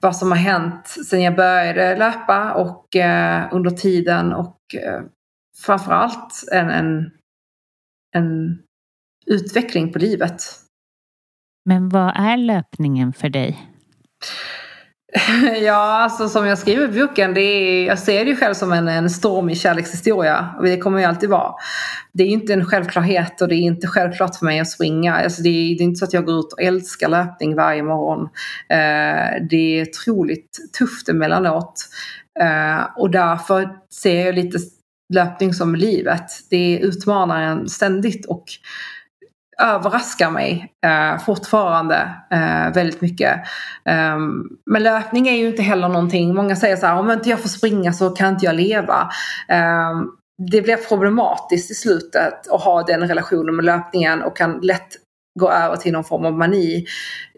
vad som har hänt sedan jag började löpa och eh, under tiden och eh, framförallt en, en, en utveckling på livet. Men vad är löpningen för dig? Ja, alltså som jag skriver i boken, det är, jag ser det ju själv som en, en stormig kärlekshistoria. Och det kommer ju alltid vara. Det är ju inte en självklarhet och det är inte självklart för mig att springa. Alltså det, är, det är inte så att jag går ut och älskar löpning varje morgon. Eh, det är otroligt tufft emellanåt. Eh, och därför ser jag lite löpning som livet. Det utmanar en ständigt och överraskar mig eh, fortfarande eh, väldigt mycket. Um, men löpning är ju inte heller någonting, många säger så här, om inte jag får springa så kan inte jag leva. Um, det blir problematiskt i slutet att ha den relationen med löpningen och kan lätt gå över till någon form av mani.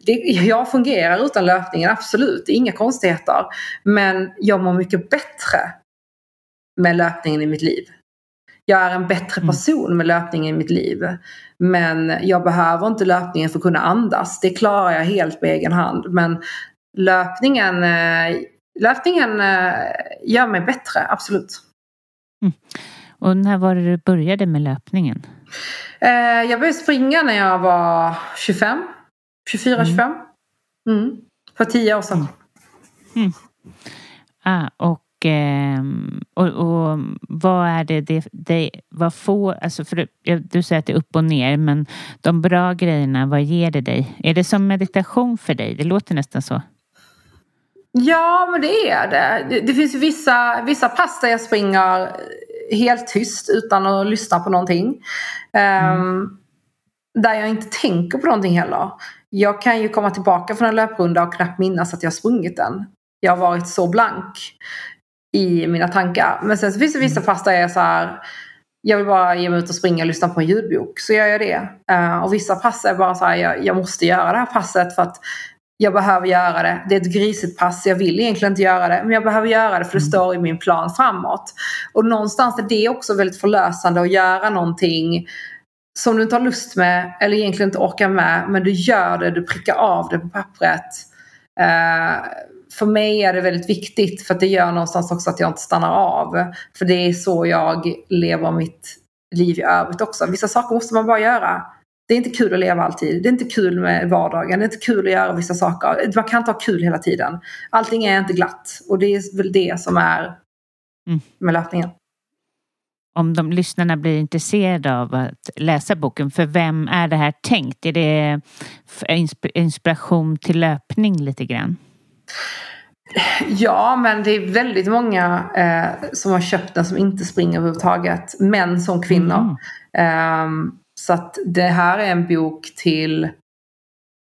Det, jag fungerar utan löpningen, absolut, inga konstigheter. Men jag mår mycket bättre med löpningen i mitt liv. Jag är en bättre mm. person med löpningen i mitt liv. Men jag behöver inte löpningen för att kunna andas. Det klarar jag helt på egen hand. Men löpningen, eh, löpningen eh, gör mig bättre, absolut. Mm. Och när var det du började med löpningen? Eh, jag började springa när jag var 25. 24-25. Mm. Mm. För tio år sedan. Mm. Ah, och och, och vad är det, det, det vad får, alltså för du, säger att det är upp och ner, men de bra grejerna, vad ger det dig? Är det som meditation för dig? Det låter nästan så. Ja, men det är det. Det, det finns vissa, vissa pass där jag springer helt tyst utan att lyssna på någonting. Mm. Um, där jag inte tänker på någonting heller. Jag kan ju komma tillbaka från en löprunda och knappt minnas att jag sprungit den. Jag har varit så blank i mina tankar. Men sen så finns det vissa mm. pass där jag är så här, jag vill bara ge mig ut och springa och lyssna på en ljudbok. Så gör jag det. Uh, och vissa pass är bara så här, jag, jag, måste göra det här passet för att jag behöver göra det. Det är ett grisigt pass. Jag vill egentligen inte göra det. Men jag behöver göra det för det mm. står i min plan framåt. Och någonstans är det också väldigt förlösande att göra någonting som du inte har lust med eller egentligen inte orkar med. Men du gör det, du prickar av det på pappret. Uh, för mig är det väldigt viktigt för att det gör någonstans också att jag inte stannar av. För det är så jag lever mitt liv i övrigt också. Vissa saker måste man bara göra. Det är inte kul att leva alltid. Det är inte kul med vardagen. Det är inte kul att göra vissa saker. Man kan inte ha kul hela tiden. Allting är inte glatt. Och det är väl det som är mm. med löpningen. Om de lyssnarna blir intresserade av att läsa boken, för vem är det här tänkt? Är det inspiration till löpning lite grann? Ja, men det är väldigt många eh, som har köpt den som inte springer överhuvudtaget. Män som kvinnor. Mm. Um, så att det här är en bok till,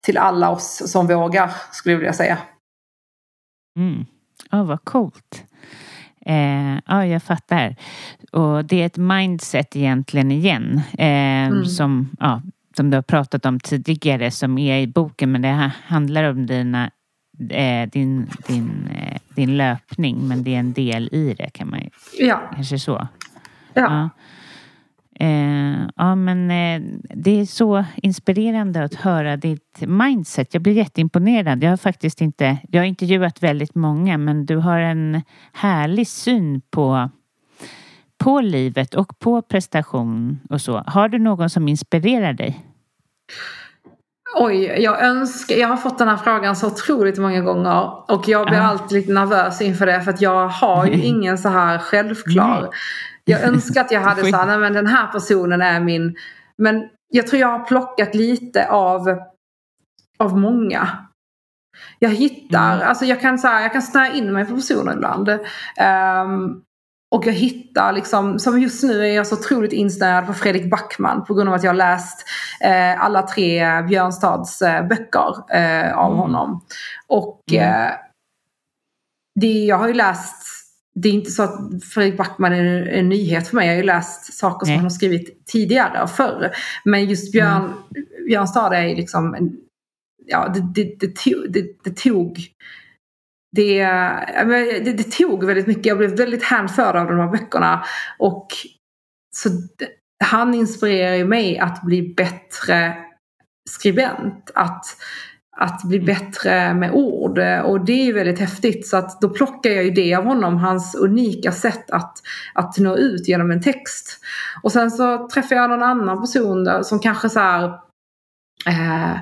till alla oss som vågar, skulle jag vilja säga. Mm. Oh, vad coolt. Eh, ja, jag fattar. Och det är ett mindset egentligen igen. Eh, mm. som, ja, som du har pratat om tidigare som är i boken. Men det handlar om dina, eh, din, din, eh, din löpning. Men det är en del i det kan man ju. Ja. Kanske så. Ja. ja. Eh, ja, men eh, det är så inspirerande att höra ditt mindset. Jag blir jätteimponerad. Jag har faktiskt inte, jag har intervjuat väldigt många, men du har en härlig syn på, på livet och på prestation och så. Har du någon som inspirerar dig? Oj, jag önskar, jag har fått den här frågan så otroligt många gånger och jag blir ja. alltid lite nervös inför det för att jag har ju ingen så här självklar. Jag önskar att jag hade så nej men den här personen är min... Men jag tror jag har plockat lite av, av många. Jag hittar, mm. alltså jag kan, så här, jag kan snöa in mig på personer ibland. Um, och jag hittar liksom, som just nu är jag så otroligt insnöad på Fredrik Backman på grund av att jag har läst eh, alla tre Björnstads eh, böcker eh, av mm. honom. Och mm. eh, det, jag har ju läst det är inte så att Fredrik Backman är en nyhet för mig. Jag har ju läst saker som Nej. han har skrivit tidigare och förr. Men just Björn, mm. Björn Stad är liksom ja, det, det, det, tog, det, det tog det, det, det, tog väldigt mycket. Jag blev väldigt hänförd av de här böckerna. Och så han inspirerar ju mig att bli bättre skribent. Att att bli bättre med ord. Och det är ju väldigt häftigt. Så att då plockar jag ju det av honom, hans unika sätt att, att nå ut genom en text. Och sen så träffar jag någon annan person som kanske så här, eh,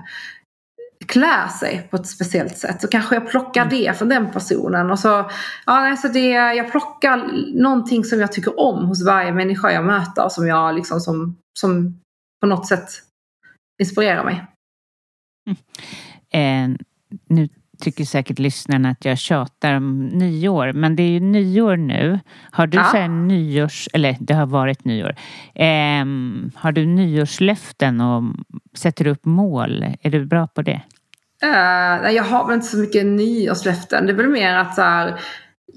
klär sig på ett speciellt sätt. Så kanske jag plockar mm. det från den personen. Och så, ja, alltså det, jag plockar någonting som jag tycker om hos varje människa jag möter. Som jag liksom som, som på något sätt inspirerar mig. Mm. Eh, nu tycker säkert lyssnarna att jag tjatar om nyår, men det är ju nyår nu. Har du ja. så här nyårs, eller det har varit nyår. Eh, har du nyårslöften och sätter upp mål? Är du bra på det? Uh, jag har väl inte så mycket nyårslöften. Det är väl mer att så här,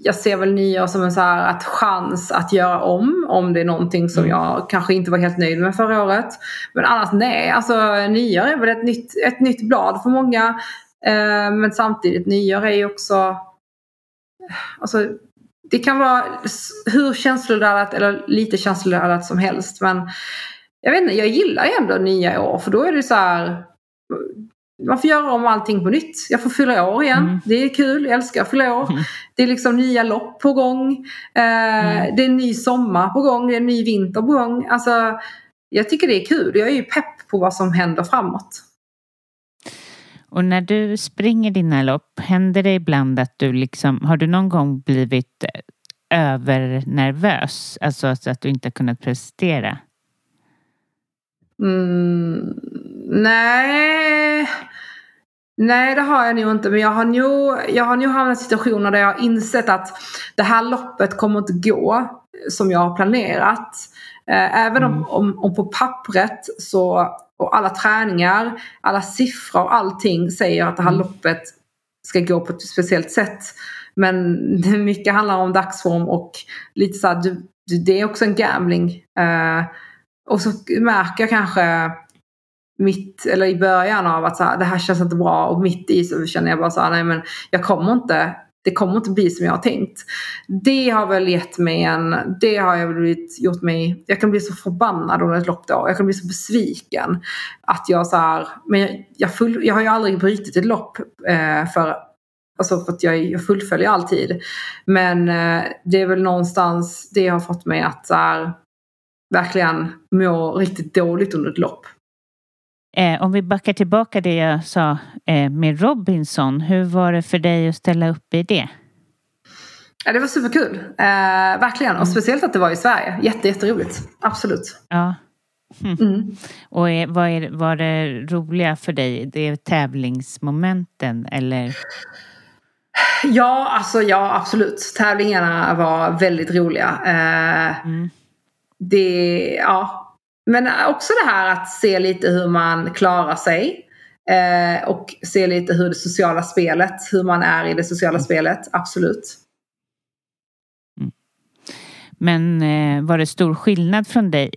jag ser väl nyår som en så här, att chans att göra om. Om det är någonting som mm. jag kanske inte var helt nöjd med förra året. Men annars nej, alltså nyår är väl ett nytt, ett nytt blad för många. Eh, men samtidigt, nyår är ju också... Alltså, det kan vara hur känsloladdat eller lite känsloladdat som helst. Men jag vet inte, jag gillar ändå nya år. För då är det så här man får göra om allting på nytt. Jag får fylla år igen. Mm. Det är kul, jag älskar att fylla år. Mm. Det är liksom nya lopp på gång. Eh, mm. Det är en ny sommar på gång, det är en ny vinter på gång. Alltså, jag tycker det är kul. Jag är ju pepp på vad som händer framåt. Och när du springer dina lopp, händer det ibland att du liksom, har du någon gång blivit övernervös? Alltså så att du inte kunnat prestera? Mm, nej. Nej, det har jag nog inte. Men jag har nog, jag har nog hamnat i situationer där jag har insett att det här loppet kommer inte gå som jag har planerat. Eh, även om, om, om på pappret så, och alla träningar, alla siffror allting säger att det här loppet ska gå på ett speciellt sätt. Men mycket handlar om dagsform och lite så här, det är också en gambling. Uh, och så märker jag kanske mitt, eller i början av att så här, det här känns inte bra och mitt i så känner jag bara så här, nej men jag kommer inte, det kommer inte bli som jag har tänkt. Det har väl gett mig en, det har jag blivit, gjort mig, jag kan bli så förbannad under ett lopp då. Jag kan bli så besviken. Att jag så här, men jag, jag, full, jag har ju aldrig brutit ett lopp eh, för Alltså för att jag, jag fullföljer alltid. Men eh, det är väl någonstans det har fått mig att så här, verkligen må riktigt dåligt under ett lopp. Eh, om vi backar tillbaka det jag sa eh, med Robinson. Hur var det för dig att ställa upp i det? Ja, det var superkul. Eh, verkligen. Och mm. speciellt att det var i Sverige. Jätte, jätteroligt. Absolut. Ja. Mm. Mm. Och är, vad är, var det roliga för dig? Det är tävlingsmomenten eller? Ja, alltså ja absolut. Tävlingarna var väldigt roliga. Eh, mm. Det, ja. Men också det här att se lite hur man klarar sig. Eh, och se lite hur det sociala spelet, hur man är i det sociala mm. spelet. Absolut. Mm. Men eh, var det stor skillnad från dig?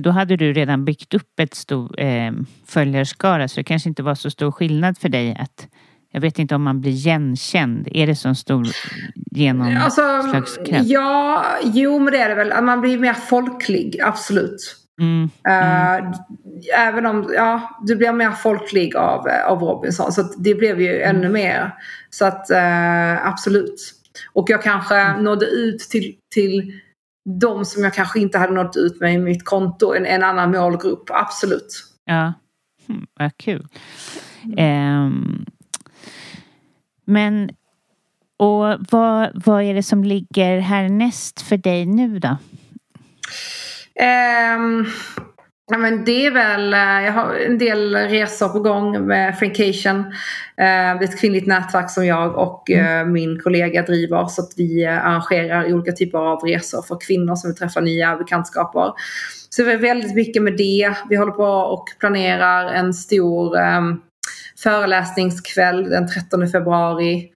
Då hade du redan byggt upp ett stor eh, följarskara så det kanske inte var så stor skillnad för dig att jag vet inte om man blir igenkänd. Är det så stor genomslagskraft? Alltså, ja, jo men det är det väl. Man blir mer folklig, absolut. Mm, mm. Uh, även om, ja, du blir mer folklig av, av Robinson. Så det blev ju mm. ännu mer. Så att uh, absolut. Och jag kanske mm. nådde ut till, till de som jag kanske inte hade nått ut med i mitt konto. En, en annan målgrupp, absolut. Ja, mm, vad kul. Um, men och vad, vad är det som ligger härnäst för dig nu då? Um, ja, men det är väl, eh, jag har en del resor på gång med Frankation. Uh, det är ett kvinnligt nätverk som jag och uh, min kollega driver. Så att vi arrangerar olika typer av resor för kvinnor som vill träffa nya bekantskaper. Så det är väldigt mycket med det. Vi håller på och planerar en stor um, föreläsningskväll den 13 februari.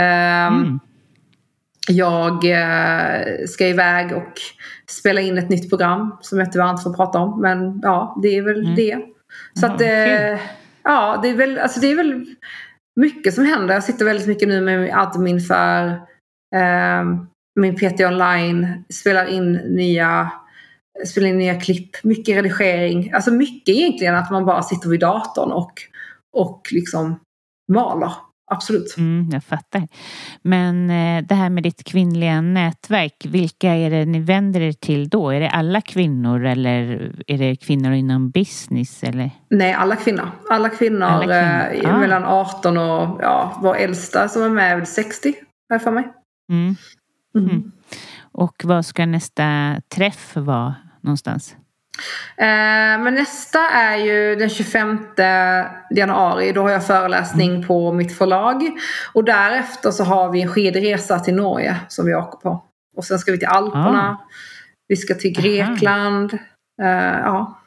Um, mm. Jag uh, ska iväg och spela in ett nytt program som jag tyvärr inte får prata om. Men ja, det är väl mm. det. Så att uh, ja, det är, väl, alltså det är väl mycket som händer. Jag sitter väldigt mycket nu med admin för uh, min PT online. Spelar in nya spelar in nya klipp, mycket redigering. Alltså mycket egentligen att man bara sitter vid datorn och och liksom maler. Absolut. Mm, jag fattar. Men eh, det här med ditt kvinnliga nätverk, vilka är det ni vänder er till då? Är det alla kvinnor eller är det kvinnor inom business? Eller? Nej, alla kvinnor. Alla kvinnor, alla kvinnor. Eh, ah. mellan 18 och ja, vår äldsta som är med är väl 60, har jag för mig. Mm. Mm. mm. Och vad ska nästa träff vara någonstans? Eh, men nästa är ju den 25 januari. Då har jag föreläsning på mitt förlag. Och därefter så har vi en skidresa till Norge som vi åker på. Och sen ska vi till Alperna. Ah. Vi ska till Grekland. Uh, ja.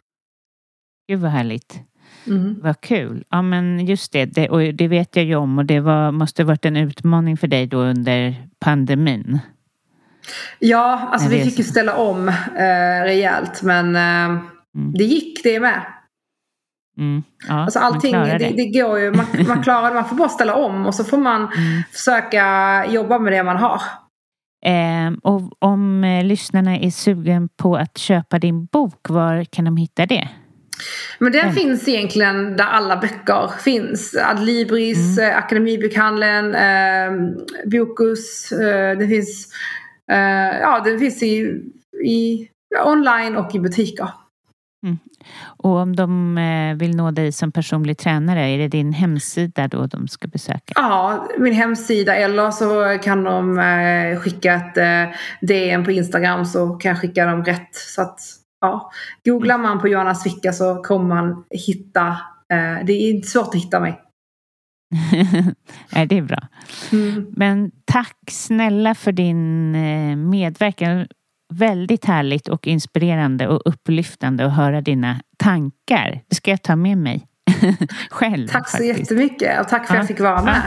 Gud vad härligt. Mm. Vad kul. Ja men just det, det, och det vet jag ju om och det var, måste varit en utmaning för dig då under pandemin. Ja, alltså vi fick ju ställa om eh, rejält men eh, mm. det gick det med. Mm. Ja, alltså allting, det. Det, det. går ju, man, man klarar det, man får bara ställa om och så får man mm. försöka jobba med det man har. Eh, och om eh, lyssnarna är sugen på att köpa din bok, var kan de hitta det? Men den mm. finns egentligen där alla böcker finns. Adlibris, mm. Eh, Akademibokhandeln, eh, Bokus. Eh, det finns Uh, ja, den finns i, i ja, online och i butiker. Mm. Och om de eh, vill nå dig som personlig tränare, är det din hemsida då de ska besöka? Ja, min hemsida eller så kan de eh, skicka ett eh, DM på Instagram så kan jag skicka dem rätt. Så att, ja. Googlar man på Johanna Svicka så kommer man hitta, eh, det är inte svårt att hitta mig. Nej, det är bra. Mm. Men tack snälla för din eh, medverkan. Väldigt härligt och inspirerande och upplyftande att höra dina tankar. Det ska jag ta med mig själv. Tack så faktiskt. jättemycket och tack för att jag fick vara med.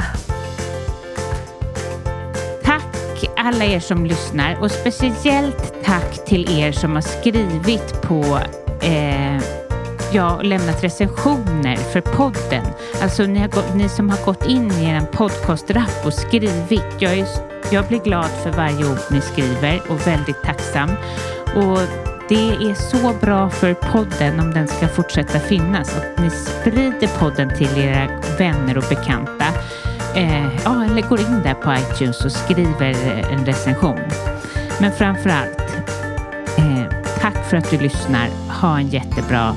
Tack alla er som lyssnar och speciellt tack till er som har skrivit på eh, ja, och lämnat recensioner för podden. Alltså ni, har, ni som har gått in i er podcastrapp och skrivit. Jag, är, jag blir glad för varje ord ni skriver och väldigt tacksam. Och det är så bra för podden om den ska fortsätta finnas Att ni sprider podden till era vänner och bekanta. Eh, ja, eller går in där på iTunes och skriver eh, en recension. Men framför allt, eh, tack för att du lyssnar. Ha en jättebra